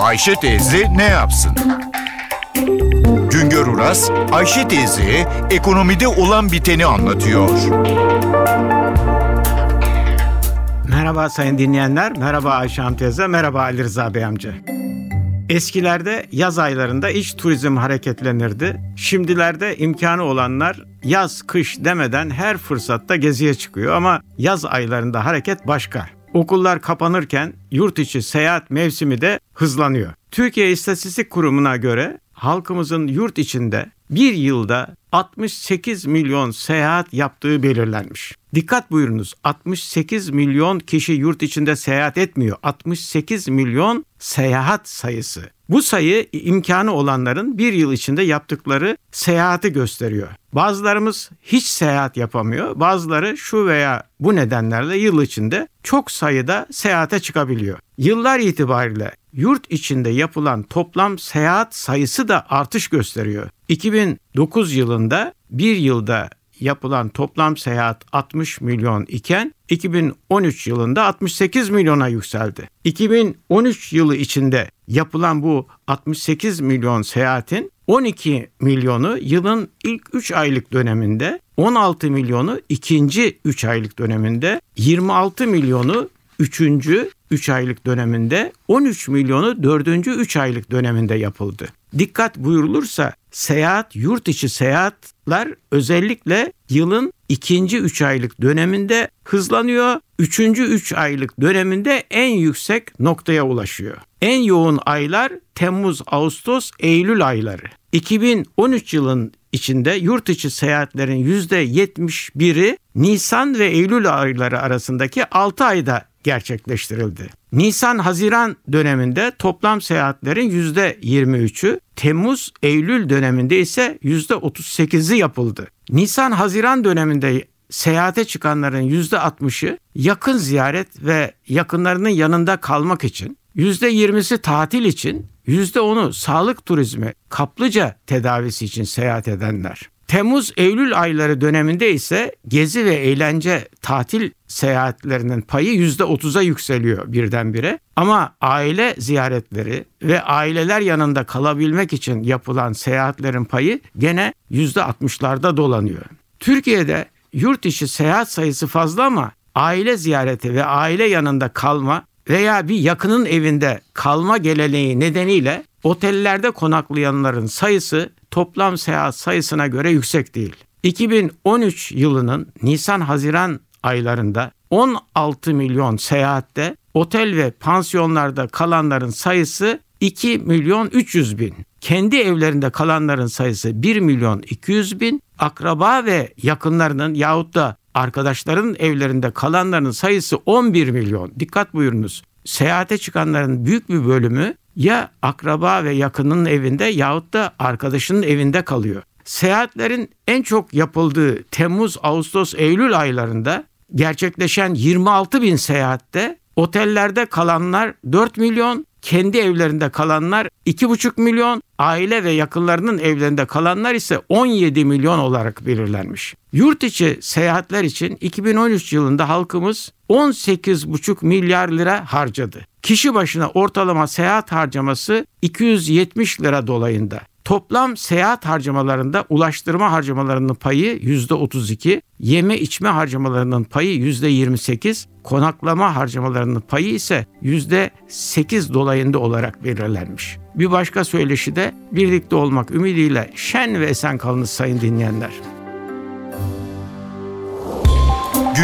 Ayşe teyze ne yapsın? Güngör Uras, Ayşe teyze ekonomide olan biteni anlatıyor. Merhaba sayın dinleyenler, merhaba Ayşe Hanım teyze, merhaba Ali Rıza Bey amca. Eskilerde yaz aylarında iç turizm hareketlenirdi. Şimdilerde imkanı olanlar yaz kış demeden her fırsatta geziye çıkıyor ama yaz aylarında hareket başka. Okullar kapanırken yurt içi seyahat mevsimi de hızlanıyor. Türkiye İstatistik Kurumu'na göre halkımızın yurt içinde bir yılda 68 milyon seyahat yaptığı belirlenmiş. Dikkat buyurunuz 68 milyon kişi yurt içinde seyahat etmiyor. 68 milyon seyahat sayısı. Bu sayı imkanı olanların bir yıl içinde yaptıkları seyahati gösteriyor. Bazılarımız hiç seyahat yapamıyor. Bazıları şu veya bu nedenlerle yıl içinde çok sayıda seyahate çıkabiliyor. Yıllar itibariyle yurt içinde yapılan toplam seyahat sayısı da artış gösteriyor. 2009 yılında bir yılda yapılan toplam seyahat 60 milyon iken 2013 yılında 68 milyona yükseldi. 2013 yılı içinde yapılan bu 68 milyon seyahatin 12 milyonu yılın ilk 3 aylık döneminde, 16 milyonu ikinci 3 aylık döneminde, 26 milyonu 3. 3 aylık döneminde, 13 milyonu 4. 3 aylık döneminde yapıldı. Dikkat buyurulursa seyahat, yurt içi seyahatler özellikle yılın ikinci 3 aylık döneminde hızlanıyor. Üçüncü 3 aylık döneminde en yüksek noktaya ulaşıyor. En yoğun aylar Temmuz, Ağustos, Eylül ayları. 2013 yılın içinde yurt içi seyahatlerin %71'i Nisan ve Eylül ayları arasındaki 6 ayda gerçekleştirildi. Nisan-Haziran döneminde toplam seyahatlerin %23'ü, Temmuz-Eylül döneminde ise %38'i yapıldı. Nisan-Haziran döneminde seyahate çıkanların %60'ı yakın ziyaret ve yakınlarının yanında kalmak için, %20'si tatil için, %10'u sağlık turizmi, kaplıca tedavisi için seyahat edenler. Temmuz-Eylül ayları döneminde ise gezi ve eğlence tatil seyahatlerinin payı %30'a yükseliyor birdenbire. Ama aile ziyaretleri ve aileler yanında kalabilmek için yapılan seyahatlerin payı gene %60'larda dolanıyor. Türkiye'de yurt içi seyahat sayısı fazla ama aile ziyareti ve aile yanında kalma veya bir yakının evinde kalma geleneği nedeniyle otellerde konaklayanların sayısı toplam seyahat sayısına göre yüksek değil. 2013 yılının Nisan-Haziran aylarında 16 milyon seyahatte otel ve pansiyonlarda kalanların sayısı 2 milyon 300 bin. Kendi evlerinde kalanların sayısı 1 milyon 200 bin. Akraba ve yakınlarının yahut da arkadaşların evlerinde kalanların sayısı 11 milyon. Dikkat buyurunuz. Seyahate çıkanların büyük bir bölümü ya akraba ve yakının evinde yahut da arkadaşının evinde kalıyor. Seyahatlerin en çok yapıldığı Temmuz, Ağustos, Eylül aylarında gerçekleşen 26 bin seyahatte otellerde kalanlar 4 milyon, kendi evlerinde kalanlar 2,5 milyon, aile ve yakınlarının evlerinde kalanlar ise 17 milyon olarak belirlenmiş. Yurt içi seyahatler için 2013 yılında halkımız 18,5 milyar lira harcadı. Kişi başına ortalama seyahat harcaması 270 lira dolayında. Toplam seyahat harcamalarında ulaştırma harcamalarının payı %32, yeme içme harcamalarının payı %28, konaklama harcamalarının payı ise %8 dolayında olarak belirlenmiş. Bir başka söyleşi de birlikte olmak ümidiyle şen ve esen kalınız sayın dinleyenler.